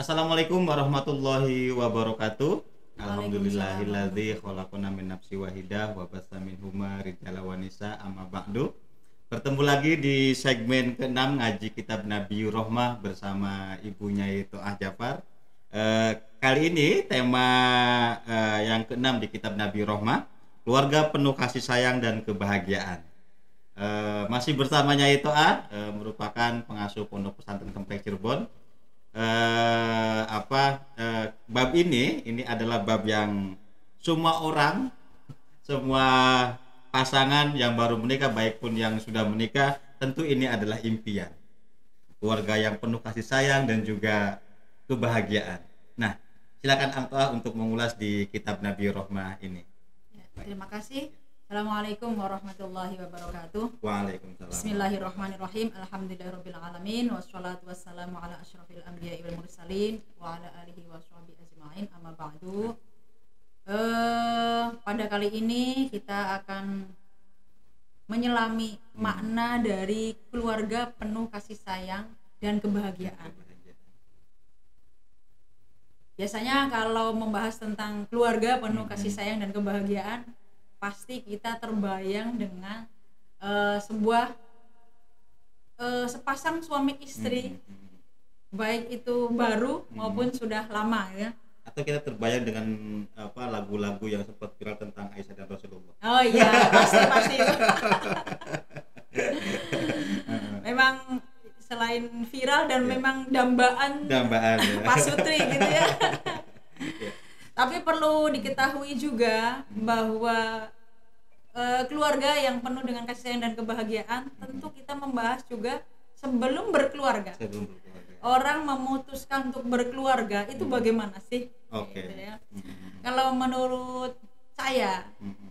Assalamualaikum warahmatullahi wabarakatuh. Alhamdulillahilladzi khalaqana min nafsi wahidah wa bassa minhuma rijala wa nisa amma ba'du. Bertemu lagi di segmen ke-6 ngaji kitab Nabi Rohmah bersama ibunya itu Ah Jafar. Eh, kali ini tema eh, yang ke-6 di kitab Nabi Rohmah, keluarga penuh kasih sayang dan kebahagiaan. Eh, masih bersamanya itu eh, merupakan pengasuh pondok pesantren Kempek Cirebon. Eh, apa eh, bab ini ini adalah bab yang semua orang semua pasangan yang baru menikah baik pun yang sudah menikah tentu ini adalah impian. Keluarga yang penuh kasih sayang dan juga kebahagiaan nah silakan Angtoah untuk mengulas di kitab Nabi Rohmah ini Ya, terima kasih. Assalamualaikum warahmatullahi wabarakatuh. Waalaikumsalam Bismillahirrahmanirrahim. Alhamdulillahirabbil alamin wassalatu wassalamu ala asyrafil anbiya'i wal mursalin wa ala alihi washabihi ajmain. Amma ba'du. Eh, pada kali ini kita akan menyelami makna dari keluarga penuh kasih sayang dan kebahagiaan. Biasanya kalau membahas tentang keluarga penuh kasih sayang dan kebahagiaan, pasti kita terbayang dengan eh, sebuah eh, sepasang suami istri, baik itu baru maupun sudah lama ya. atau kita terbayang dengan apa lagu-lagu yang sempat viral tentang Aisyah dan Rasulullah Oh iya, pasti pasti. memang selain viral dan Ya. memang dambaan dambaan ya. Pak Sutri gitu ya. Tapi perlu diketahui juga bahwa eh, keluarga yang penuh dengan kasih sayang dan kebahagiaan tentu kita membahas juga sebelum berkeluarga. sebelum berkeluarga Orang memutuskan untuk berkeluarga itu bagaimana sih? Oke. Gitu ya. Mhm. Kalau menurut saya Mhm.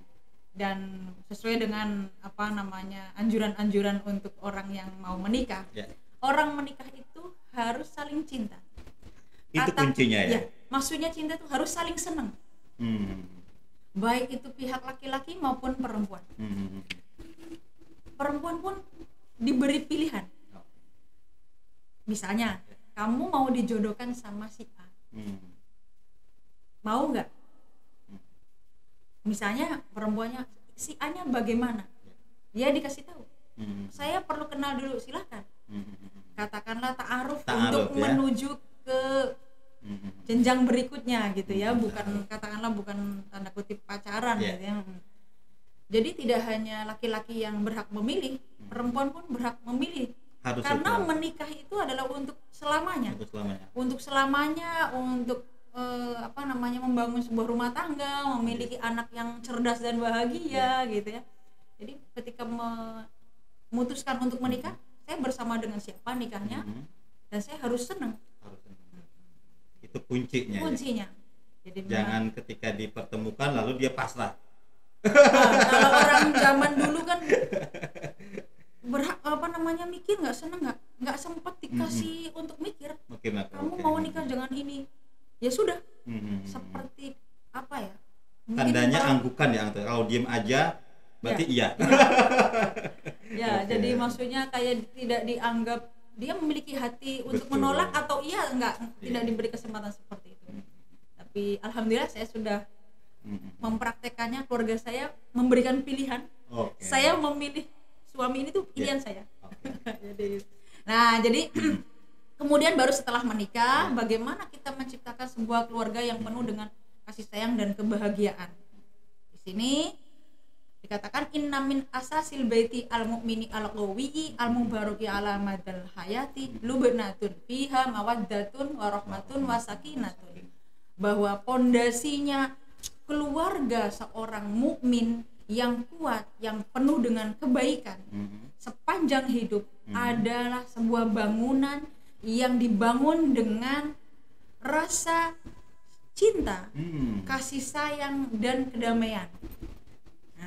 dan sesuai dengan apa namanya anjuran-anjuran untuk orang yang mau menikah, Ya. Orang menikah itu harus saling cinta. itu Kata- kuncinya ya, ya, maksudnya cinta itu harus saling senang. Hmm. baik itu pihak laki-laki maupun perempuan. Hmm. perempuan pun diberi pilihan. Misalnya kamu mau dijodohkan sama si A. Hmm. mau nggak? Misalnya perempuannya si A nya bagaimana dia dikasih tahu Hmm. saya perlu kenal dulu silahkan Hmm. katakanlah ta'aruf Ta'aruf, untuk ya. menuju ke Hmm. jenjang berikutnya gitu ya Hmm, bukan katakanlah bukan tanda kutip pacaran Iya. gitu ya jadi tidak hanya laki-laki yang berhak memilih Hmm. perempuan pun berhak memilih harus karena itu menikah itu adalah untuk selamanya untuk selamanya untuk selamanya untuk eh, apa namanya membangun sebuah rumah tangga memiliki anak yang cerdas dan bahagia gitu ya jadi ketika me- memutuskan untuk menikah saya bersama dengan siapa nikahnya Hmm. dan saya harus senang. Harus itu kuncinya ya. kuncinya. Jadi memang- jangan ketika dipertemukan lalu dia pasrah. Nah, kalau orang zaman dulu kan berhak apa namanya mikir nggak seneng nggak nggak sempat dikasih untuk mikir mungkin kamu oke. mau nikah dengan ini. Ya sudah. Hmm. seperti apa ya? Mungkin tandanya orang- anggukan ya kalau diem aja berarti iya ya Oke. jadi maksudnya kayak tidak dianggap dia memiliki hati untuk Betul. menolak atau iya enggak tidak Iya. diberi kesempatan seperti itu tapi alhamdulillah saya sudah Hmm. mempraktekannya keluarga saya memberikan pilihan oke saya memilih suami ini tuh pilihan Iya. saya Oke. jadi nah jadi kemudian baru setelah menikah bagaimana kita menciptakan sebuah keluarga yang penuh dengan kasih sayang dan kebahagiaan di sini dikatakan inna min asasil baiti al mu'mini al qawi al mubaraki ala madal hayati lubnatun fiha mawaddatun warahmatun wasakinatun bahwa pondasinya keluarga seorang mukmin yang kuat yang penuh dengan kebaikan Hmm. sepanjang hidup Hmm. adalah sebuah bangunan yang dibangun dengan rasa cinta, Hmm. kasih sayang dan kedamaian.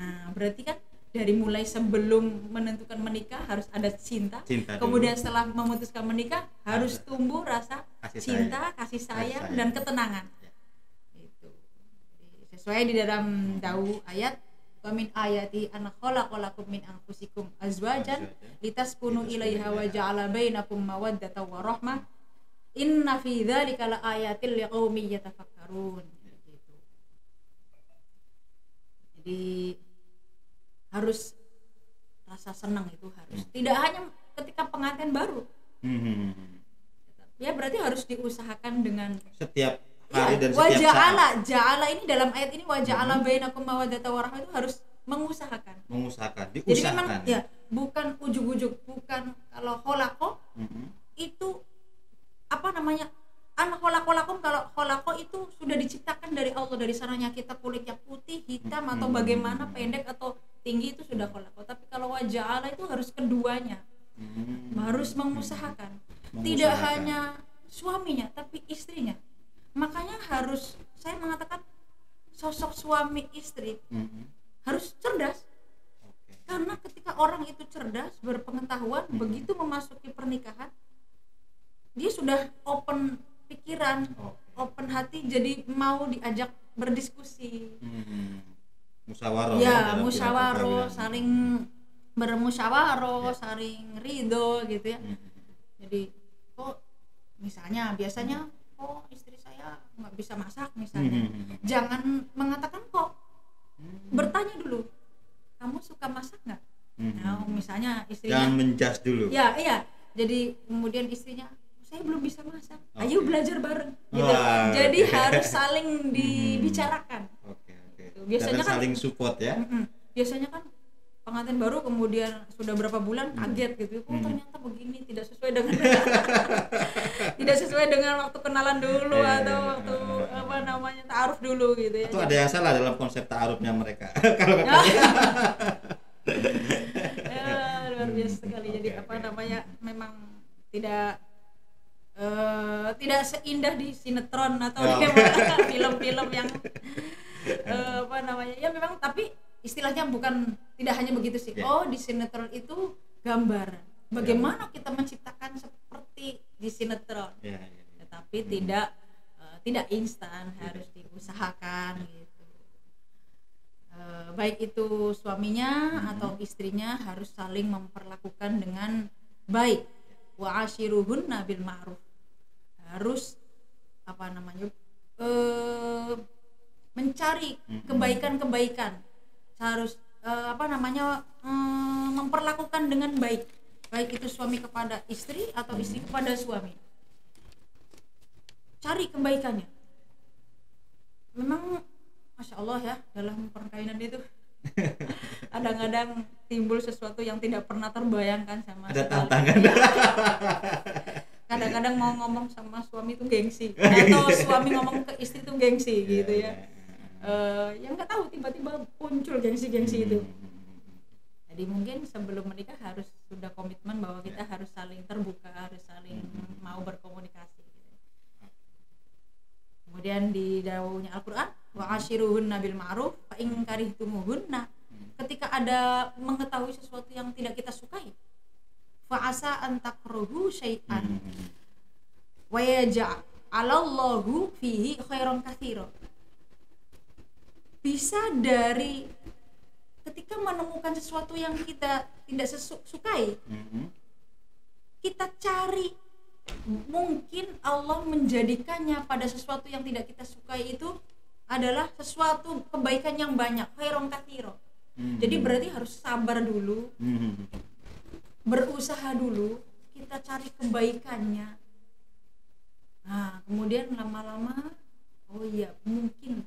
Nah, berarti kan dari mulai sebelum menentukan menikah harus ada cinta, Cinta dulu. kemudian setelah memutuskan menikah harus Ada. tumbuh rasa Kasih cinta, kasih sayang, sayang. dan ketenangan. Ya. Itu. Sesuai di dalam dau ayat wa min ayati an khalaqalakum min anfusikum azwajan litaskunu ilaiha wa ja'ala bainakum mawaddatan wa rahmah inna fi dzalika laayatil liqaumin yatafakkarun gitu. jadi harus rasa senang itu harus. Tidak hanya ketika pengantin baru. Hmm. ya berarti harus diusahakan dengan setiap hari dan ya, setiap wajah saat. Allah. Ja'ala ini dalam ayat ini wajah Allah bainakum mawaddatan wa rahmah itu harus mengusahakan. Mengusahakan jadi diusahakan. memang ya bukan ujuk-ujuk bukan kalau holako Mhm. itu apa namanya an holakolakum kalau holako itu sudah diciptakan dari Allah dari sananya kita kulit yang putih hitam atau Hmm. bagaimana pendek atau tinggi itu sudah holako tapi kalau wajah Allah itu harus keduanya Hmm. harus mengusahakan Mengusahakan. tidak hanya suaminya tapi istrinya makanya harus saya mengatakan sosok suami istri Mhm. harus cerdas karena ketika orang itu cerdas berpengetahuan Hmm. begitu memasuki pernikahan dia sudah open pikiran open hati jadi mau diajak berdiskusi Mhm. musyawarah ya musyawarah perkawinan. saling bermusyawarah Ya. saling ridho gitu ya Mhm. jadi kok misalnya biasanya kok istri saya nggak bisa masak misalnya Mhm. jangan mengatakan kok Mhm. bertanya dulu kamu suka masak nggak Mhm. nah misalnya jangan istrinya menjas dulu ya iya jadi kemudian istrinya saya belum bisa masak. Ayo Oke. belajar bareng. Gitu. Wah, jadi oke. harus saling dibicarakan. Oke oke. Biasanya Dan kan- saling support ya. Biasanya kan pengantin baru kemudian sudah berapa bulan kaget gitu. Oh Hmm. ternyata begini tidak sesuai dengan tidak sesuai dengan waktu kenalan dulu Iya, atau iya, waktu iya. apa namanya taaruf dulu gitu ya. Itu ada yang salah dalam konsep ta'arufnya mereka kalau Ya. katanya Ya, luar biasa sekali. Jadi apa namanya memang tidak eh, tidak seindah di sinetron atau Oh. di film-film yang eh, apa namanya. Ya memang tapi istilahnya bukan tidak hanya begitu sih. Ya. oh di sinetron itu gambar bagaimana kita menciptakan seperti di sinetron. Ya, ya, ya. tetapi tidak eh, tidak instan harus diusahakan gitu. Eh, baik itu suaminya Hmm. atau istrinya harus saling memperlakukan dengan baik wa ashiruhunna bil ma'ruf. Harus apa namanya eh mencari kebaikan-kebaikan. Harus eh, apa namanya eh, memperlakukan dengan baik. Baik itu suami kepada istri atau istri kepada suami. Cari kebaikannya. Memang masya Allah ya dalam perkainan itu kadang-kadang timbul sesuatu yang tidak pernah terbayangkan sama ada sekali. tantangan. Iya. kadang-kadang mau ngomong sama suami itu gengsi. Atau suami ngomong ke istri itu gengsi gitu ya. Eh, yang nggak tahu tiba-tiba muncul gengsi-gengsi itu. Jadi mungkin sebelum menikah harus sudah komitmen bahwa kita harus saling terbuka harus saling mau berkomunikasi gitu. kemudian di daunnya Al-Quran wa ashiruhunna bil ma'ruf fa in karihtumuhunna ketika ada mengetahui sesuatu yang tidak kita sukai fa asa an takruhu syai'an. Wa yaj'alallahu fihi khairan katsira. Bisa dari ketika menemukan sesuatu yang kita tidak sesu- sukai Mhm. kita cari. Mungkin Allah menjadikannya pada sesuatu yang tidak kita sukai itu adalah sesuatu kebaikan yang banyak khairon kathiro Mhm. jadi berarti harus sabar dulu Mhm. berusaha dulu kita cari kebaikannya nah kemudian lama-lama oh iya mungkin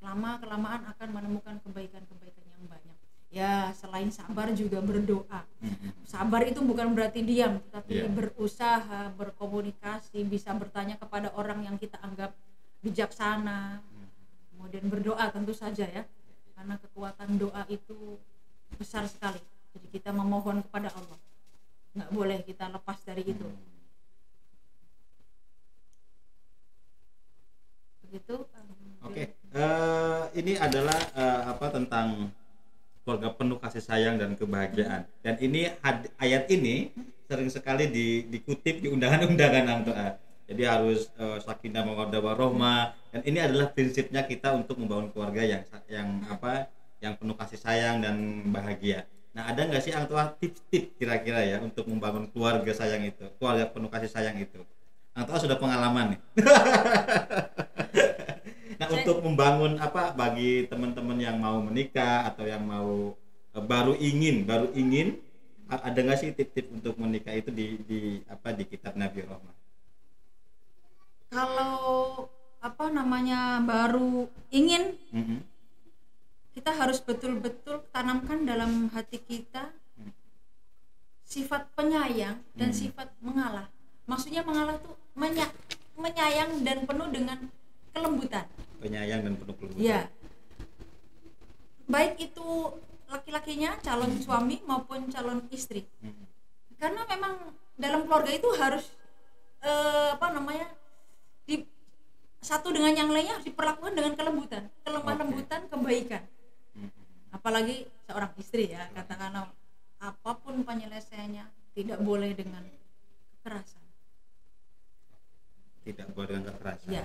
lama kelamaan akan menemukan kebaikan-kebaikan yang banyak ya selain sabar juga berdoa Mhm. sabar itu bukan berarti diam tapi Iya. berusaha berkomunikasi bisa bertanya kepada orang yang kita anggap bijaksana kemudian berdoa tentu saja ya karena kekuatan doa itu besar sekali jadi kita memohon kepada Allah nggak boleh kita lepas dari itu begitu Oke, eh, ini adalah eh, apa tentang keluarga penuh kasih sayang dan kebahagiaan. Dan ini had- ayat ini sering sekali di- dikutip di undangan-undangan Ang Toa. Jadi harus eh, sakinah mawaddah warahmah, dan ini adalah prinsipnya kita untuk membangun keluarga yang yang apa yang penuh kasih sayang dan bahagia. Nah ada nggak sih orang tua tips-tips kira-kira ya untuk membangun keluarga sayang itu keluarga penuh kasih sayang itu? Orang tua sudah pengalaman nih. Nah Saya- untuk membangun apa bagi teman-teman yang mau menikah atau yang mau eh, baru ingin baru ingin ada nggak sih tips-tips untuk menikah itu di di apa di kitab Nabi Rahman? Kalau apa namanya baru ingin Mhm. kita harus betul-betul tanamkan dalam hati kita Hmm. sifat penyayang dan Hmm. sifat mengalah. Maksudnya mengalah tuh menya- menyayang dan penuh dengan kelembutan. penyayang dan penuh kelembutan Ya. Baik itu laki-lakinya calon Hmm. suami maupun calon istri. Mhm. Karena memang dalam keluarga itu harus eh, apa namanya satu dengan yang lainnya harus diperlakukan dengan kelembutan, kelemah lembutan, kebaikan. Apalagi seorang istri ya katakanlah apa pun penyelesaiannya tidak boleh dengan kekerasan. Tidak boleh dengan kekerasan. Ya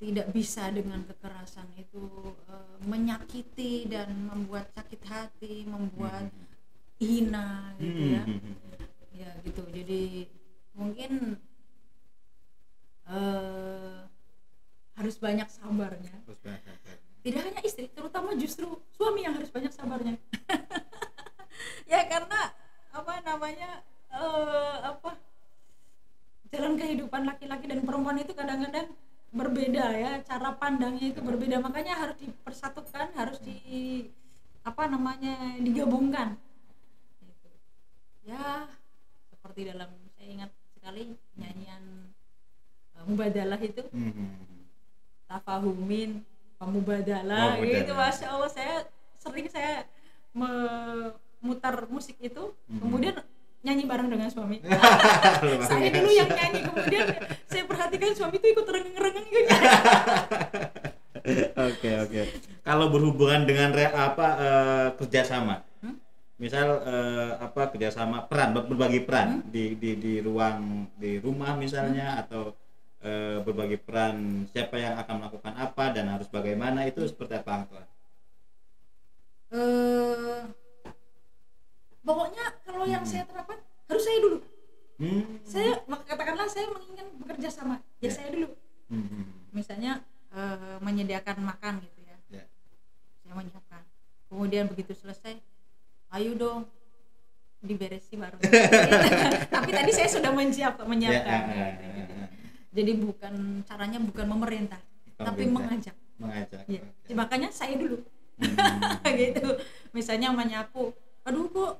tidak bisa dengan kekerasan itu eh, menyakiti dan membuat sakit hati membuat Mhm. hina gitu ya. Mhm. ya gitu. Jadi mungkin eh, harus banyak sabarnya. Tidak hanya istri terutama justru suami yang harus banyak sabarnya. Ya karena apa namanya eh, apa jalan kehidupan laki-laki dan perempuan itu kadang-kadang berbeda ya cara pandangnya itu berbeda. Makanya harus dipersatukan harus di apa namanya digabungkan. Gitu. ya seperti dalam saya ingat sekali nyanyian eh, mubadalah itu. Mhm. Tafahumin pemubadalah Pemubadalah. gitu masya allah saya sering saya memutar musik itu Mhm. kemudian nyanyi bareng dengan suami saya dulu yang nyanyi kemudian saya perhatikan suami itu ikut rengeng-rengeng gitu Oke oke. Kalau berhubungan dengan re, apa eh, kerjasama, Hmm? misal eh, apa kerjasama peran ber- berbagi peran Hmm? di, di di ruang di rumah misalnya atau eh, berbagi peran siapa yang akan melakukan apa dan harus bagaimana itu seperti apa? Eh, pokoknya kalau yang Hmm. saya terapkan harus saya dulu Hmm. saya katakanlah saya menginginkan bekerja sama ya Ya. saya dulu Hmm. misalnya eh, menyediakan makan gitu ya Ya. saya menyiapkan kemudian begitu selesai ayo dong diberesi baru tapi tadi saya sudah menyiap Ya, menyiapkan ah, ah, gitu. ah, ah. Jadi bukan caranya bukan memerintah tapi Pemerintah. mengajak mengajak. ya. Oke. makanya saya dulu Hmm. gitu misalnya menyapu aduh kok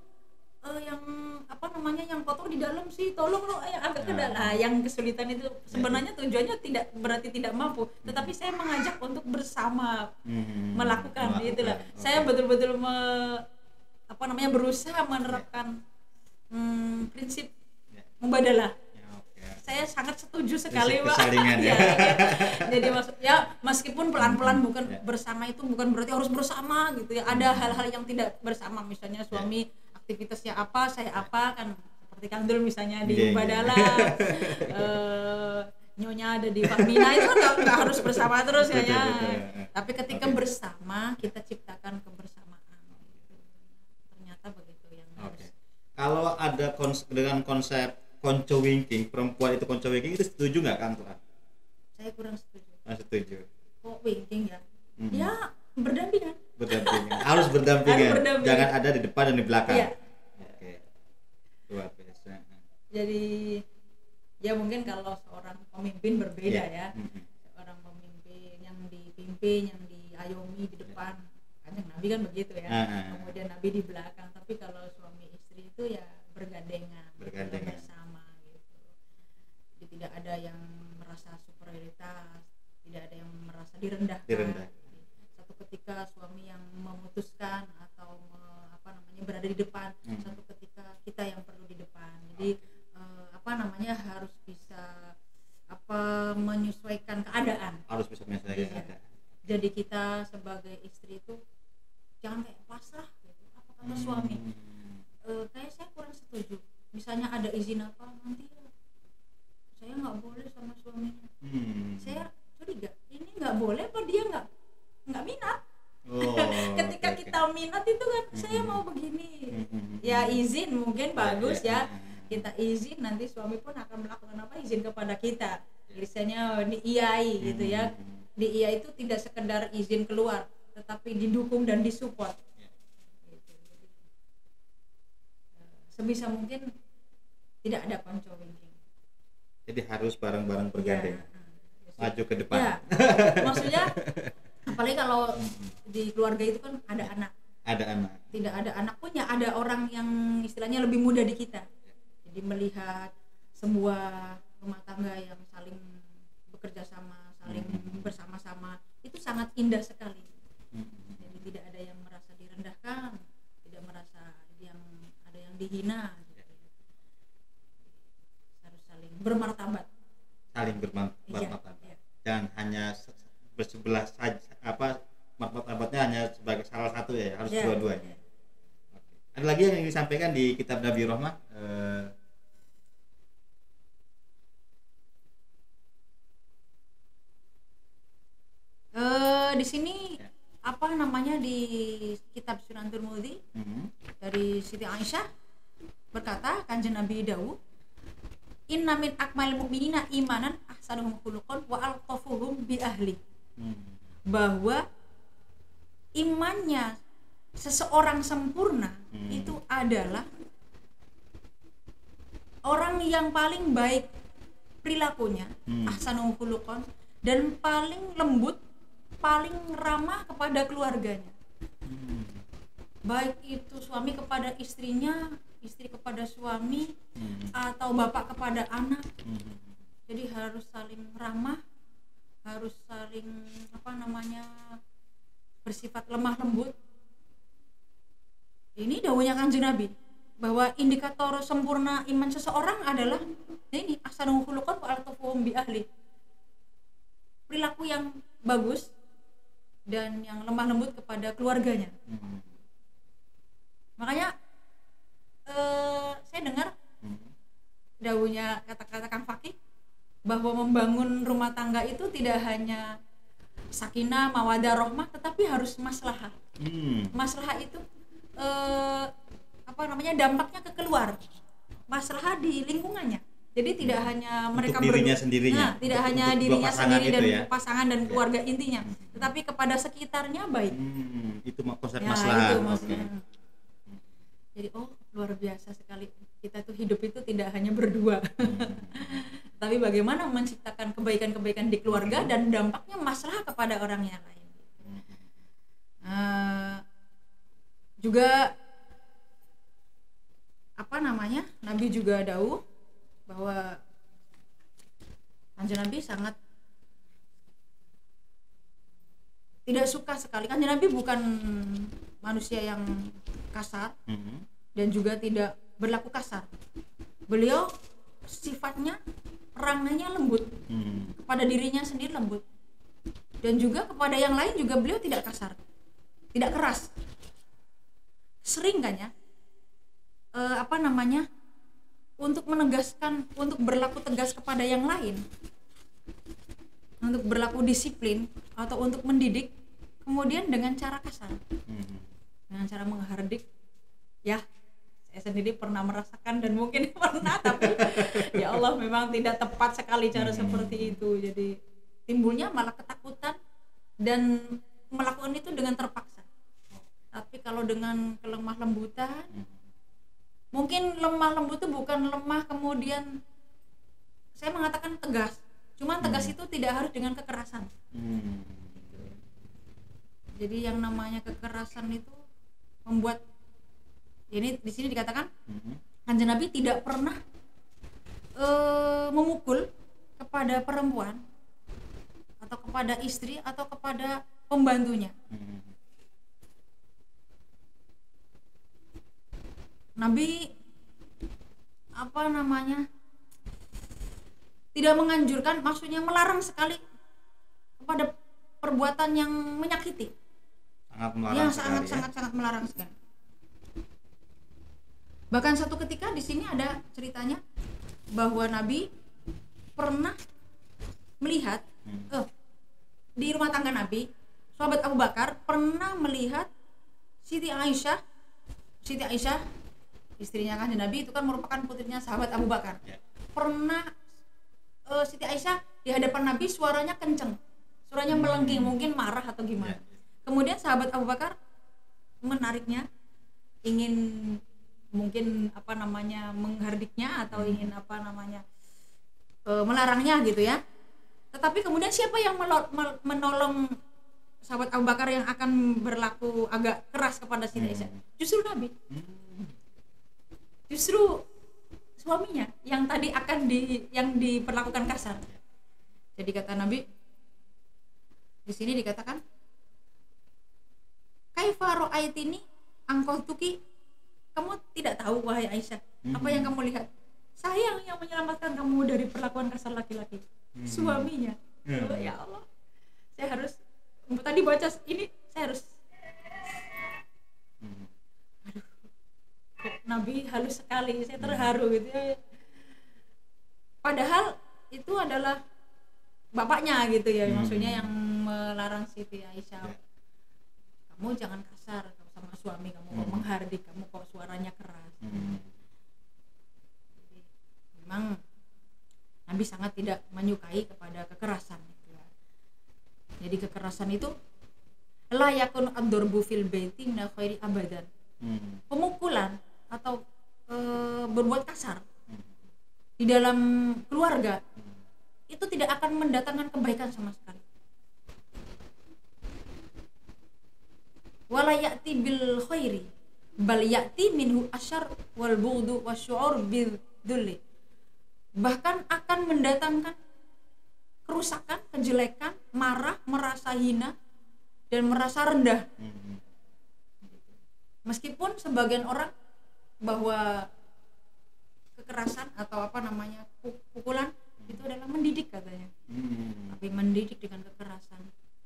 eh, yang apa namanya yang kotor di dalam sih tolong lo yang agak ke Ah. dalam Nah, yang kesulitan itu sebenarnya tujuannya tidak berarti tidak mampu tetapi saya mengajak untuk bersama Hmm. melakukan gitu lah Oke. saya betul-betul me- apa namanya berusaha menerapkan hmm, prinsip Ya. Ya, oke. Saya sangat setuju sekali Pak. ya. Iya, iya. jadi maksud ya meskipun pelan-pelan bukan Ya. bersama itu bukan berarti harus bersama gitu ya ada hal-hal yang tidak bersama misalnya Ya. suami aktivitasnya apa saya apa kan seperti Kang Dul misalnya di Iya, iya. Badala eh, nyonya ada di Fahmina itu kan nggak- harus bersama terus ya, Betul, ya. betul. tapi ketika Oke. bersama kita ciptakan kebersamaan ternyata begitu yang harus Kalau ada kons- dengan konsep konco winking, perempuan itu konco winking itu setuju nggak Kang Tuan? saya kurang setuju Ah, setuju. kok winking ya Mhm. ya berdampingan Berdampingan. Harus berdampingan. Harus berdampingan. Jangan ada di depan dan di belakang. Iya. Oke. Luar biasa. jadi ya mungkin kalau seorang pemimpin berbeda Iya. ya Mhm. seorang pemimpin yang dipimpin yang diayomi di depan kanjeng Nabi kan begitu ya Ah, ah. kemudian Nabi di belakang tapi kalau suami istri itu ya bergandengan Bergandengan. Tidak ada yang merasa superioritas tidak ada yang merasa direndahkan Direndahkan. satu ketika suami yang memutuskan atau me- apa namanya berada di depan Hmm. satu ketika kita yang perlu di depan jadi eh, apa namanya harus bisa apa menyesuaikan keadaan Harus bisa menyelesaikan Iya. keadaan. jadi kita sebagai istri itu jangan kayak pasrah gitu apa kata suami Hmm. Eh, kayak saya kurang setuju misalnya ada izin apa nanti ya saya nggak boleh sama suaminya Hmm. saya curiga ini nggak boleh apa dia nggak nggak minat Oh, ketika oke, oke. kita minat itu kan saya mau begini Mhm. ya izin mungkin bagus ya. ya kita izin nanti suami pun akan melakukan apa izin kepada kita biasanya diiyai gitu ya di iya itu tidak sekedar izin keluar tetapi didukung dan disupport Ya. Gitu. Sebisa mungkin tidak ada winking Jadi harus bareng-bareng bergandeng, Ya, maju ke depan. ya maksudnya apalagi kalau di keluarga itu kan ada anak Ada anak. tidak ada anak pun ya ada orang yang istilahnya lebih muda di kita jadi melihat sebuah rumah tangga yang saling bekerja sama saling Mhm. bersama-sama itu sangat indah sekali Mhm. jadi tidak ada yang merasa direndahkan tidak merasa yang ada yang dihina gitu. harus saling bermartabat Saling Iya, bermartabat. iya. Jangan hanya se- bersebelah saja apa martabatnya hanya sebagai salah satu ya, harus Iya, dua-duanya. iya. Oke. Ada lagi yang ingin disampaikan di kitab Nabi Rahmah? Eh, Eh, di sini Ya. apa namanya di kitab Sunan Turmudi mhm. dari Siti Aisyah berkata kanjeng Nabi Dawud Inna min akmal mu'minina imanan ahsanuhum khuluqan wa alqafuhum bi ahli Mhm. bahwa imannya seseorang sempurna Hmm. itu adalah orang yang paling baik perilakunya Hmm. ahsanuhum khuluqan dan paling lembut paling ramah kepada keluarganya Mhm. baik itu suami kepada istrinya istri kepada suami Mhm. atau bapak kepada anak Mhm. jadi harus saling ramah harus saling apa namanya bersifat lemah lembut ini dawuhnya kanjeng nabi bahwa indikator sempurna iman seseorang adalah ini ahsanul khuluqan wa altafuhum bi ahli perilaku yang bagus dan yang lemah lembut kepada keluarganya Mhm. makanya eh, saya dengar Mhm. dawuhnya kata-kata Kang Fakih bahwa membangun rumah tangga itu tidak hanya sakinah mawadah rohmah tetapi harus maslahah Mhm. maslahah itu eh, apa namanya dampaknya ke keluar maslahah di lingkungannya jadi tidak hanya mereka Hmm. dirinya berdua- sendirinya. nah, tidak Untuk- hanya untuk dirinya sendiri dan ya. pasangan dan Ya. keluarga intinya tetapi kepada sekitarnya baik Hmm, itu konsep ya itu Oke. maksudnya jadi oh luar biasa sekali. Kita tuh hidup itu tidak hanya berdua. Hmm. tapi bagaimana menciptakan kebaikan-kebaikan di keluarga dan dampaknya masalah kepada orang yang lain. Eh, juga apa namanya? Nabi juga dawuh bahwa kanjeng Nabi sangat tidak suka sekali. Kanjeng Nabi bukan manusia yang kasar. Mhm. Dan juga tidak berlaku kasar. Beliau sifatnya perangannya lembut. Hmm. kepada dirinya sendiri lembut. Dan juga kepada yang lain juga beliau tidak kasar. Tidak keras. Sering kan ya eh, apa namanya untuk menegaskan untuk berlaku tegas kepada yang lain untuk berlaku disiplin atau untuk mendidik kemudian dengan cara kasar. Mhm. dengan cara menghardik ya saya sendiri pernah merasakan dan mungkin pernah tapi ya Allah memang tidak tepat sekali cara Hmm. seperti itu jadi timbulnya malah ketakutan dan melakukan itu dengan terpaksa tapi kalau dengan kelemah lembutan Mhm. mungkin lemah lembut itu bukan lemah kemudian saya mengatakan tegas cuman tegas Hmm. itu tidak harus dengan kekerasan Hmm. jadi yang namanya kekerasan itu membuat ini di sini dikatakan Mhm. kanjeng Nabi tidak pernah eh, memukul kepada perempuan atau kepada istri atau kepada pembantunya Mhm. Nabi apa namanya tidak menganjurkan maksudnya melarang sekali kepada perbuatan yang menyakiti sangat melarang yang sekali sangat ya. sangat sangat melarang sekali. Bahkan satu ketika di sini ada ceritanya bahwa Nabi pernah melihat Hmm. eh, di rumah tangga Nabi, sahabat Abu Bakar pernah melihat Siti Aisyah, Siti Aisyah istrinya kan Nabi itu kan merupakan putrinya sahabat Abu Bakar. Ya. Pernah eh, Siti Aisyah di hadapan Nabi suaranya kenceng, suaranya melengking, mungkin marah atau gimana. Ya. Kemudian sahabat Abu Bakar menariknya, ingin mungkin apa namanya menghardiknya atau Hmm. ingin apa namanya eh, melarangnya gitu ya. Tetapi kemudian siapa yang menolong sahabat Abu Bakar yang akan berlaku agak keras kepada Siti Hmm. Aisyah? Justru Nabi, Hmm. justru suaminya yang tadi akan di yang diperlakukan kasar. Jadi kata Nabi di sini dikatakan Kaifa ra'aitini tuki kamu tidak tahu wahai Aisyah apa yang kamu lihat saya yang menyelamatkan kamu dari perlakuan kasar laki-laki Hmm. suaminya Hmm. Oh, ya Allah saya harus tadi baca ini saya harus Hmm. kok Nabi halus sekali saya terharu gitu ya padahal itu adalah bapaknya gitu ya Hmm. maksudnya yang melarang Siti Aisyah Ya. kamu jangan kasar suami kamu kok Hmm. menghardik kamu kok suaranya keras Hmm. Jadi, memang Nabi sangat tidak menyukai kepada kekerasan gitu ya. jadi kekerasan itu layakun ad-darbu fil baiti khairi abadan Hmm. pemukulan atau e, berbuat kasar di dalam keluarga itu tidak akan mendatangkan kebaikan sama sekali. Wala ya'ti bil khairi bal ya'ti minhu asyar wal bughdu wasyu'ur bil dhulli. Bahkan akan mendatangkan kerusakan, kejelekan, marah, merasa hina dan merasa rendah Hmm. meskipun sebagian orang bahwa kekerasan atau apa namanya pu- pukulan itu adalah mendidik katanya Hmm. tapi mendidik dengan kekerasan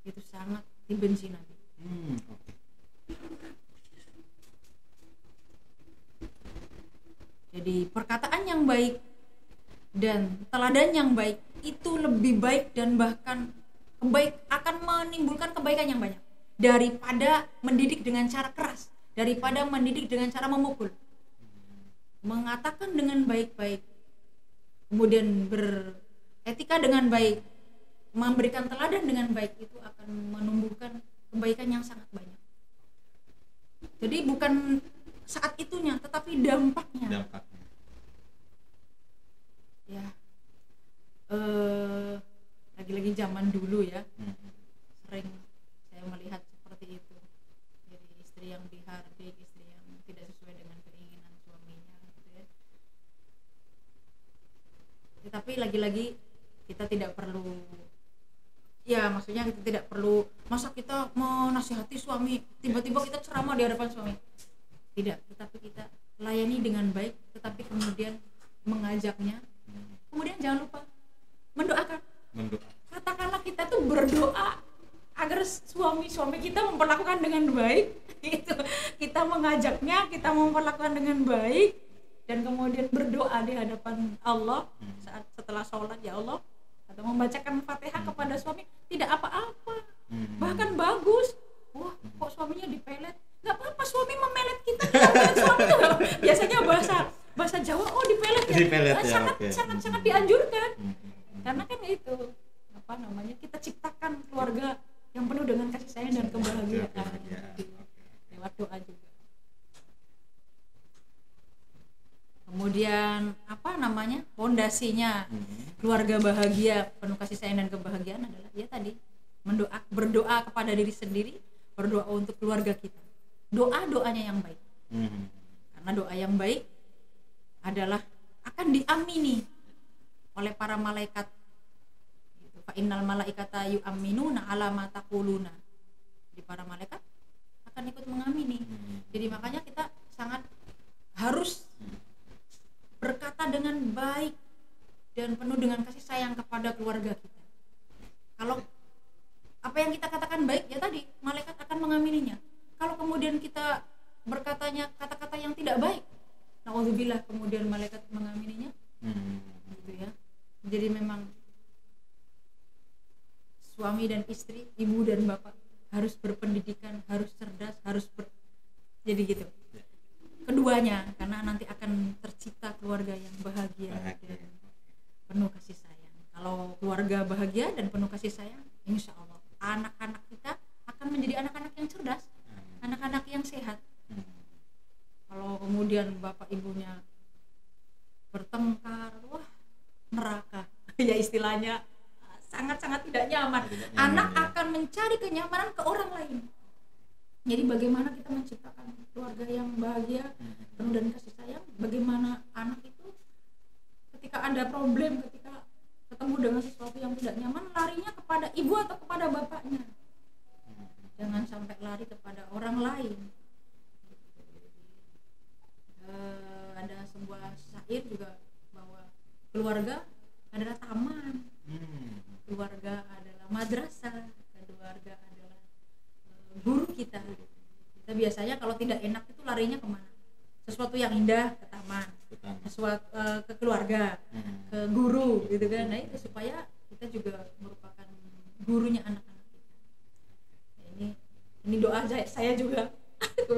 itu sangat dibenci Nabi Hmm. Jadi perkataan yang baik dan teladan yang baik itu lebih baik dan bahkan kebaik akan menimbulkan kebaikan yang banyak. Daripada mendidik dengan cara keras daripada mendidik dengan cara memukul. Mengatakan dengan baik-baik kemudian beretika dengan baik memberikan teladan dengan baik itu akan menumbuhkan kebaikan yang sangat banyak. Jadi bukan saat itunya tetapi dampaknya. Dampaknya. ya. Eh lagi-lagi zaman dulu ya. Hmm. sering saya melihat seperti itu. Jadi istri yang dihardik istri yang tidak sesuai dengan keinginan suaminya gitu ya. Ya, tapi lagi-lagi kita tidak perlu ya maksudnya kita tidak perlu masa kita menasihati suami? Tiba-tiba kita ceramah di hadapan suami tidak tetapi kita layani dengan baik tetapi kemudian mengajaknya Hmm. kemudian jangan lupa mendoakan Mendoa. katakanlah kita tuh berdoa agar suami-suami kita memperlakukan dengan baik itu kita mengajaknya kita memperlakukan dengan baik dan kemudian berdoa di hadapan Allah Hmm. saat setelah sholat ya Allah atau membacakan fatihah kepada suami tidak apa-apa Hmm. bahkan bagus wah kok suaminya dipelet nggak apa-apa suami memelet kita memelet suami apa- biasanya bahasa bahasa Jawa oh dipelet ya, Dipelet Eh, ya, sangat oke. sangat sangat dianjurkan Hmm. Hmm. karena kan itu apa namanya kita ciptakan keluarga yang penuh dengan kasih sayang dan kebahagiaan Kebahagiaan, Gitu. oke. lewat doa juga kemudian apa namanya fondasinya Hmm. keluarga bahagia penuh kasih sayang dan kebahagiaan adalah ya tadi mendoa berdoa kepada diri sendiri berdoa untuk keluarga kita doa doanya yang baik Hmm. karena doa yang baik adalah akan diamini oleh para malaikat Gitu. fa innal malaikata yu'minuna ala ma taquluna jadi para malaikat akan ikut mengamini Hmm. jadi makanya kita sangat harus berkata dengan baik dan penuh dengan kasih sayang kepada keluarga kita kalau apa yang kita katakan baik ya tadi malaikat akan mengamininya kalau kemudian kita berkatanya kata-kata yang tidak baik naudzubillah kemudian malaikat mengamininya Hmm. gitu ya jadi memang suami dan istri ibu dan bapak harus berpendidikan harus cerdas harus ber... jadi gitu Ya. keduanya karena nanti akan tercipta keluarga yang bahagia, Bahagia. dan penuh kasih sayang kalau keluarga bahagia dan penuh kasih sayang insya Allah anak-anak kita akan menjadi anak-anak yang cerdas. Anak-anak yang sehat Hmm. kalau kemudian bapak ibunya bertengkar wah neraka ya istilahnya sangat-sangat tidak nyaman Tidak nyaman, anak ya. akan mencari kenyamanan ke orang lain jadi bagaimana kita menciptakan keluarga yang bahagia Hmm. penuh dan kasih sayang bagaimana anak itu ketika ada problem ketika ketemu dengan sesuatu yang tidak nyaman larinya kepada ibu atau kepada bapaknya. Jangan sampai lari kepada orang lain. Eh, ada sebuah syair juga bahwa keluarga adalah taman Hmm. keluarga adalah madrasah keluarga adalah eh, guru kita. Kita biasanya kalau tidak enak itu larinya ke mana? Sesuatu yang indah ke taman sesuatu eh, ke keluarga Hmm. ke guru gitu kan. Nah itu supaya kita juga merupakan gurunya anak-anak ini doa saya, juga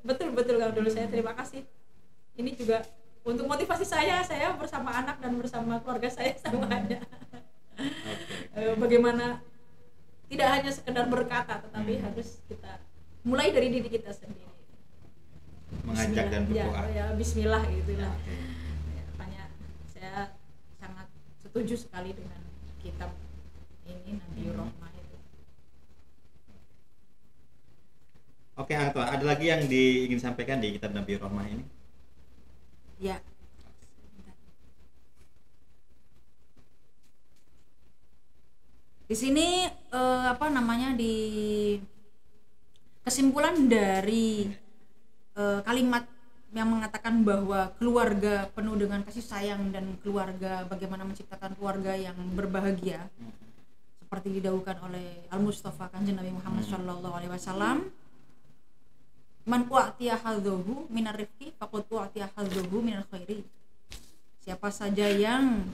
betul betul kang dulu saya terima kasih ini juga untuk motivasi saya saya bersama anak dan bersama keluarga saya semuanya Oke. Eh, bagaimana tidak hanya sekedar berkata tetapi Hmm. harus kita mulai dari diri kita sendiri Mengajak dan Bismillah. berdoa. ya, ya Bismillah gitu lah Oke. Ya, makanya saya sangat setuju sekali dengan kitab ini Nabi Hmm itu Oke, Anto, ada lagi yang diingin sampaikan di kitab Nabi Rohmah ini? ya di sini eh, apa namanya di kesimpulan dari eh, kalimat yang mengatakan bahwa keluarga penuh dengan kasih sayang dan keluarga bagaimana menciptakan keluarga yang berbahagia seperti didahulukan oleh Al Mustafa Kanjeng Nabi Muhammad Hmm. Shallallahu Alaihi Wasallam man u'tiya hadzuhu minar rifqi faqad u'tiya hadzuhu minal khairi siapa saja yang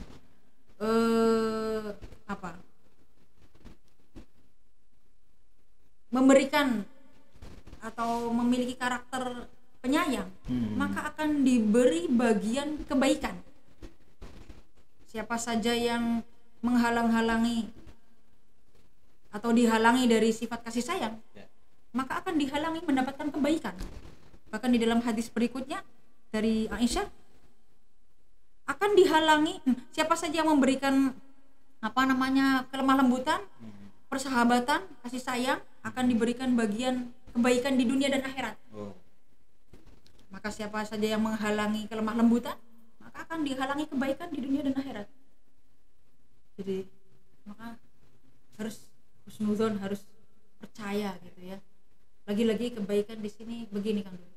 eh apa memberikan atau memiliki karakter penyayang Hmm. maka akan diberi bagian kebaikan siapa saja yang menghalang-halangi atau dihalangi dari sifat kasih sayang Ya. Akan dihalangi mendapatkan kebaikan bahkan di dalam hadis berikutnya dari Aisyah akan dihalangi hmm, siapa saja yang memberikan apa namanya kelemah lembutan Hmm. persahabatan kasih sayang akan diberikan bagian kebaikan di dunia dan akhirat Oh. maka siapa saja yang menghalangi kelemah lembutan maka akan dihalangi kebaikan di dunia dan akhirat jadi maka harus husnuzon harus percaya gitu ya lagi-lagi kebaikan di sini begini kan dulu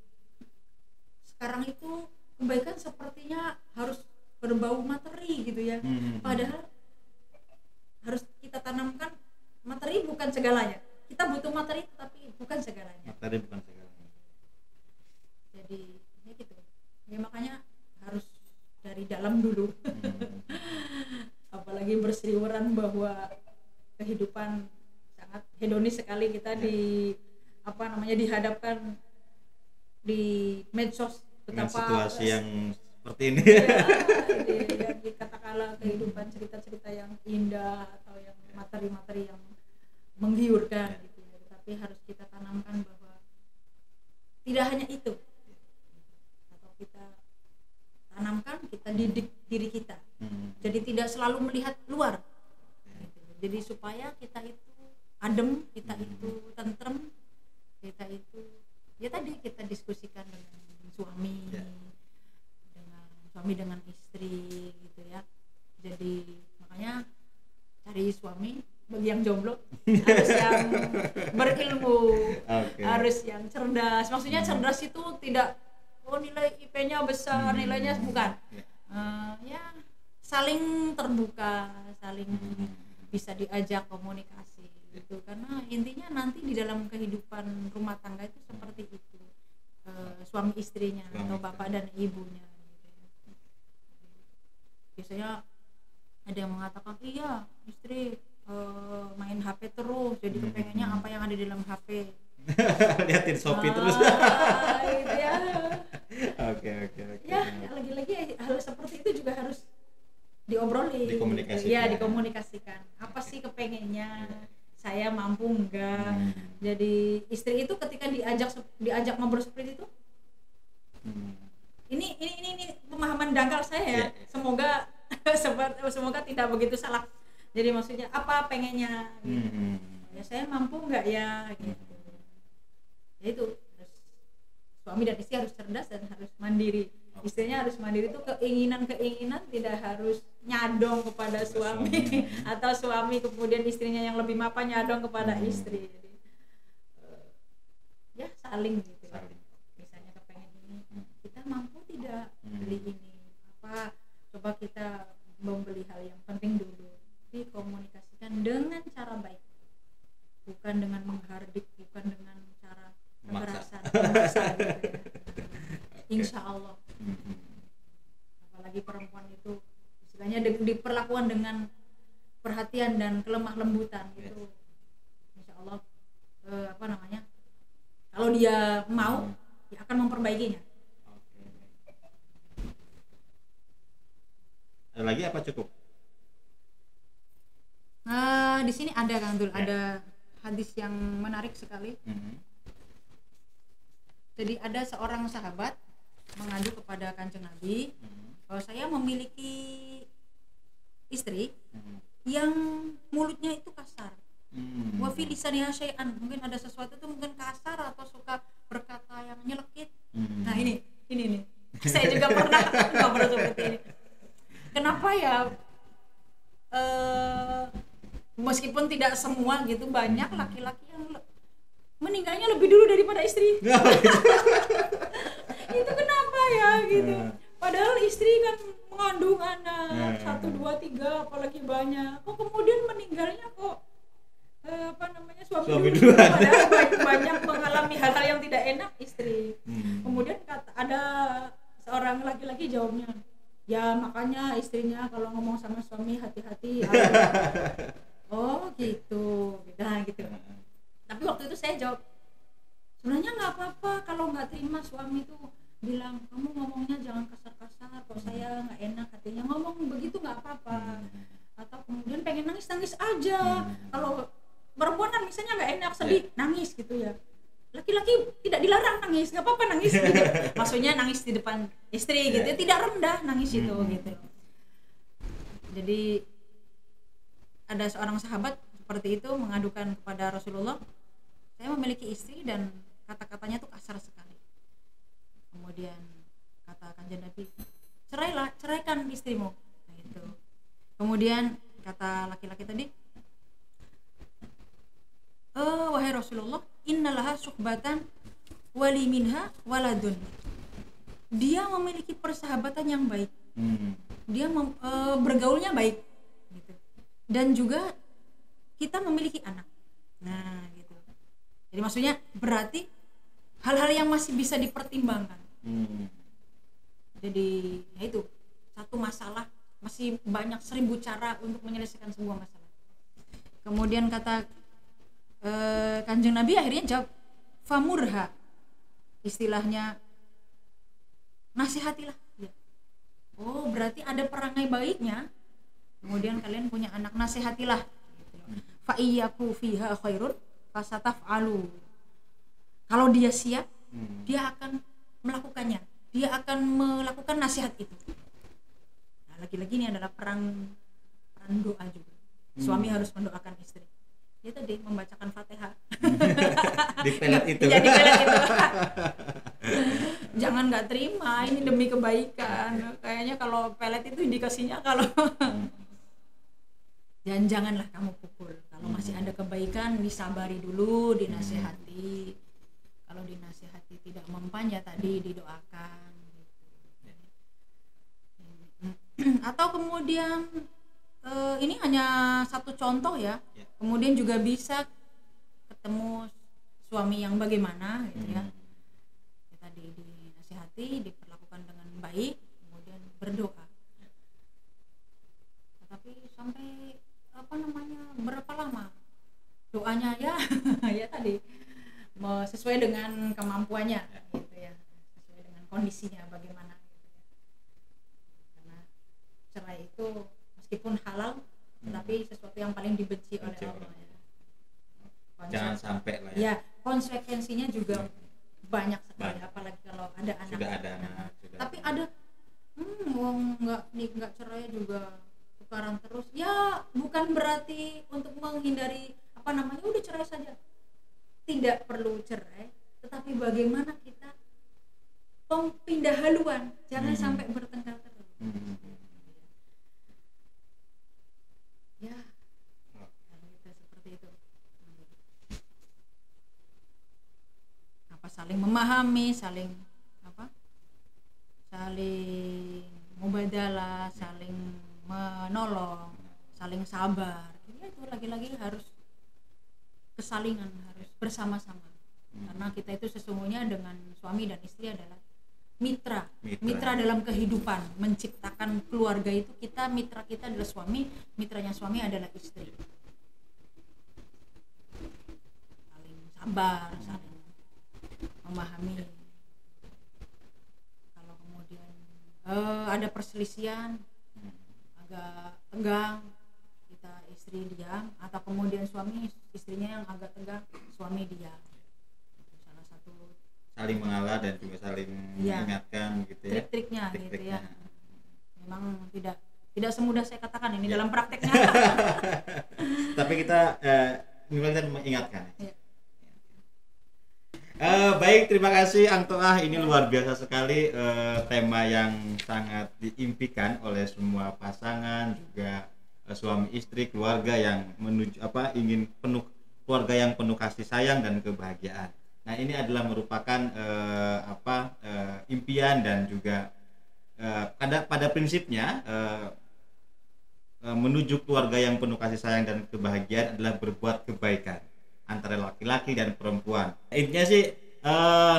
sekarang itu kebaikan sepertinya harus berbau materi gitu ya Hmm. padahal harus kita tanamkan materi bukan segalanya kita butuh materi tapi bukan segalanya Materi bukan segalanya. jadi ya gitu ya makanya harus dari dalam dulu Hmm. apalagi berseliweran bahwa kehidupan sangat hedonis sekali kita Ya. di apa namanya dihadapkan di medsos Dengan betapa situasi yang seperti ini. ya, yang dikatakanlah kehidupan cerita-cerita yang indah atau yang materi-materi yang menggiurkan Ya. gitu ya. tapi harus kita tanamkan bahwa tidak hanya itu atau kita tanamkan kita didik diri kita Hmm. jadi tidak selalu melihat luar Gitu. jadi supaya kita itu adem kita Hmm. itu tentrem kita itu ya tadi kita diskusikan dengan suami Ya. dengan suami dengan istri gitu ya jadi makanya cari suami bagi yang jomblo harus yang berilmu Oke. harus yang cerdas maksudnya Hmm. cerdas itu tidak oh nilai IP-nya besar Hmm. nilainya bukan Ya. Eh, ya saling terbuka saling Hmm. bisa diajak komunikasi gitu. Karena intinya nanti di dalam kehidupan rumah tangga itu seperti itu. Eh, suami istrinya Suami atau istri. bapak dan ibunya gitu. Ya. biasanya ada yang mengatakan iya istri eh, main HP terus jadi Hmm. kepengennya apa yang ada di dalam HP liatin Shopee terus. Ah, gitu ya. Oke oke oke ya lagi-lagi hal seperti itu juga harus diobrolin Dikomunikasikan. ya dikomunikasikan. Apa sih kepengennya saya mampu enggak Hmm. jadi istri itu ketika diajak diajak ngobrol seperti itu Hmm. ini ini ini, ini pemahaman dangkal saya ya Iya, iya. semoga semoga tidak begitu salah jadi maksudnya apa pengennya gitu. Hmm. ya saya mampu nggak ya gitu ya itu harus suami dan istri harus cerdas dan harus mandiri Istrinya harus mandiri itu keinginan keinginan tidak harus nyadong kepada suami atau suami kemudian istrinya yang lebih mapan nyadong kepada Hmm. istri jadi eh, ya saling gitu. Saling. misalnya kepengen ini kita mampu tidak Hmm. beli ini apa coba kita membeli hal yang penting dulu dikomunikasikan dengan cara baik bukan dengan menghardik bukan dengan cara kekerasan memaksa gitu ya. insya Allah. Apalagi perempuan itu istilahnya di- diperlakukan dengan perhatian dan kelemah lembutan Yes. itu insya Allah eh, apa namanya kalau dia mau Hmm. dia akan memperbaikinya Oke. Ada lagi apa cukup? Nah, di sini ada Kang Dul, Ya. ada hadis yang menarik sekali. Hmm. Jadi ada seorang sahabat mengadu kepada Kanjeng Nabi Hmm. bahwa saya memiliki istri Hmm. yang mulutnya itu kasar. Hmm. Wa fi lisaniha syai'an. Mungkin ada sesuatu itu mungkin kasar atau suka berkata yang nyelekit. Hmm. Nah, ini, ini nih. Saya juga pernah ngobrol seperti ini. Kenapa ya eh meskipun tidak semua gitu banyak laki-laki yang meninggalnya lebih dulu daripada istri. itu kenapa ya gitu. Hmm. padahal istri kan mengandung anak Hmm. satu dua tiga apalagi banyak. Kok kemudian meninggalnya kok eh, apa namanya suami, Suami dulu? padahal banyak, mengalami hal-hal yang tidak enak istri. Hmm. kemudian kata ada seorang laki-laki jawabnya ya makanya istrinya kalau ngomong sama suami hati-hati oh gitu. Nah gitu. Tapi waktu itu saya jawab sebenarnya nggak apa-apa kalau nggak terima suami itu bilang kamu ngomongnya jangan kasar-kasar kok saya nggak enak hatinya. Ngomong begitu nggak apa-apa. Atau kemudian pengen nangis nangis aja. Hmm. kalau perempuan kan misalnya nggak enak sedih nangis gitu ya. Laki-laki tidak dilarang nangis nggak apa-apa nangis gitu. Maksudnya nangis di depan istri gitu Ya. tidak rendah nangis itu Hmm. gitu. Jadi ada seorang sahabat seperti itu mengadukan kepada Rasulullah saya memiliki istri dan kata-katanya tuh kasar sekali kemudian kata kanjeng Nabi cerailah ceraikan istrimu. Nah, gitu. Kemudian kata laki-laki tadi eh wahai Rasulullah innalaha suhbatan wali minha waladun. Dia memiliki persahabatan yang baik. Hmm. dia mem- eh, bergaulnya baik gitu. Dan juga kita memiliki anak. Nah gitu. Jadi maksudnya berarti hal-hal yang masih bisa dipertimbangkan Hmm. jadi ya itu. Satu masalah masih banyak seribu cara untuk menyelesaikan sebuah masalah. Kemudian kata eh, kanjeng nabi akhirnya jawab famurha. Istilahnya nasihatilah. Ya. oh berarti ada perangai baiknya. Kemudian kalian punya anak nasihatilah. Fa iyyaku fiha khairun fasataf'alu kalau dia siap Hmm. dia akan melakukannya dia akan melakukan nasihat itu nah, lagi-lagi ini adalah perang perang doa juga suami Hmm. harus mendoakan istri dia tadi membacakan fatihah Di pelet itu. Iya, di pelet itu. jangan nggak terima ini demi kebaikan kayaknya kalau pelet itu dikasihnya kalau dan janganlah kamu pukul kalau masih Hmm. ada kebaikan disabari dulu dinasehati kalau dinasehati tidak mempan ya tadi didoakan gitu. atau kemudian eh, ini hanya satu contoh ya Ya. kemudian juga bisa ketemu suami yang bagaimana gitu ya Hmm. ya tadi dinasihati diperlakukan dengan baik kemudian berdoa tetapi sampai apa namanya berapa lama doanya ya ya tadi sesuai dengan kemampuannya gitu ya. Sesuai dengan kondisinya bagaimana gitu ya. karena cerai itu meskipun halal tetapi sesuatu yang paling dibenci oleh Allah ya. jangan sampai lah ya, ya konsekuensinya juga banyak sekali Banyak. apalagi kalau ada anak. Sudah ada anak sudah tapi ada hmm wong nggak nih nggak cerai juga tukaran terus. Ya bukan berarti untuk menghindari apa namanya udah cerai saja tidak perlu cerai tetapi bagaimana kita pindah haluan jangan Hmm. sampai bertengkar terus Hmm. ya kalau kita seperti itu apa saling memahami saling apa saling mubadalah saling menolong saling sabar ya itu lagi-lagi harus kesalingan harus bersama-sama. Karena kita itu sesungguhnya dengan suami dan istri adalah mitra. Mitra. mitra dalam kehidupan menciptakan keluarga itu kita mitra kita adalah suami mitranya suami adalah istri. Saling sabar saling memahami. Kalau kemudian eh, ada perselisihan agak tegang kita istri diam atau kemudian suami istrinya yang agak tegang suami Itu salah satu saling mengalah dan juga saling Iya. mengingatkan gitu ya trik-triknya gitu Trik-triknya. ya memang tidak tidak semudah saya katakan ini Iya. dalam prakteknya tapi kita eh, kita mengingatkan Iya. Eh, baik terima kasih Angtoah ini luar biasa sekali eh, tema yang sangat diimpikan oleh semua pasangan juga eh, suami istri keluarga yang menuju apa ingin penuh keluarga yang penuh kasih sayang dan kebahagiaan nah ini adalah merupakan eh, apa eh, impian dan juga eh, pada pada prinsipnya eh, menuju keluarga yang penuh kasih sayang dan kebahagiaan adalah berbuat kebaikan antara laki-laki dan perempuan. Intinya sih eh,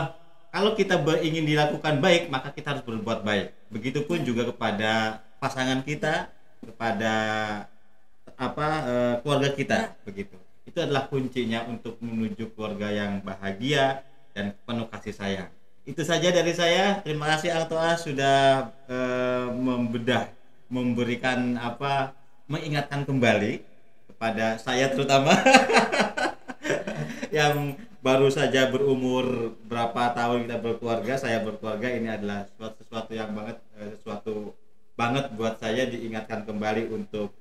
kalau kita ingin dilakukan baik maka kita harus berbuat baik. Begitupun juga kepada pasangan kita, kepada apa eh, keluarga kita, begitu. Itu adalah kuncinya untuk menuju keluarga yang bahagia dan penuh kasih sayang. Itu saja dari saya. Terima kasih Altoa sudah eh, membedah, memberikan apa, mengingatkan kembali kepada saya terutama yang baru saja berumur berapa tahun kita berkeluarga, saya berkeluarga ini adalah sesuatu, sesuatu yang banget eh, sesuatu banget buat saya diingatkan kembali untuk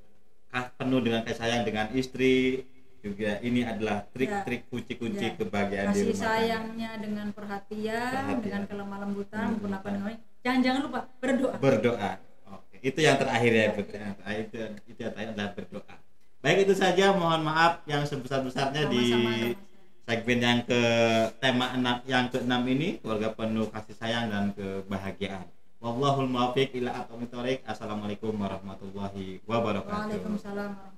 penuh dengan kasih sayang dengan istri juga ini adalah trik-trik kunci-kunci Ya. kebahagiaan di kasih rumah tangga. sayangnya dengan perhatian, Perhatian. dengan kelemah lembutan Hmm. menggunakan dengan jangan jangan lupa berdoa berdoa. Oke, itu yang terakhir ya, terakhir itu, itu yang terakhir adalah berdoa. Baik itu saja, mohon maaf yang sebesar-besarnya di Sama-sama, sama-sama. segmen yang ke tema enam yang keenam ini keluarga penuh kasih sayang dan kebahagiaan. Wallahul muwaffiq ila aqwamit. Assalamualaikum warahmatullahi wabarakatuh. Waalaikumsalam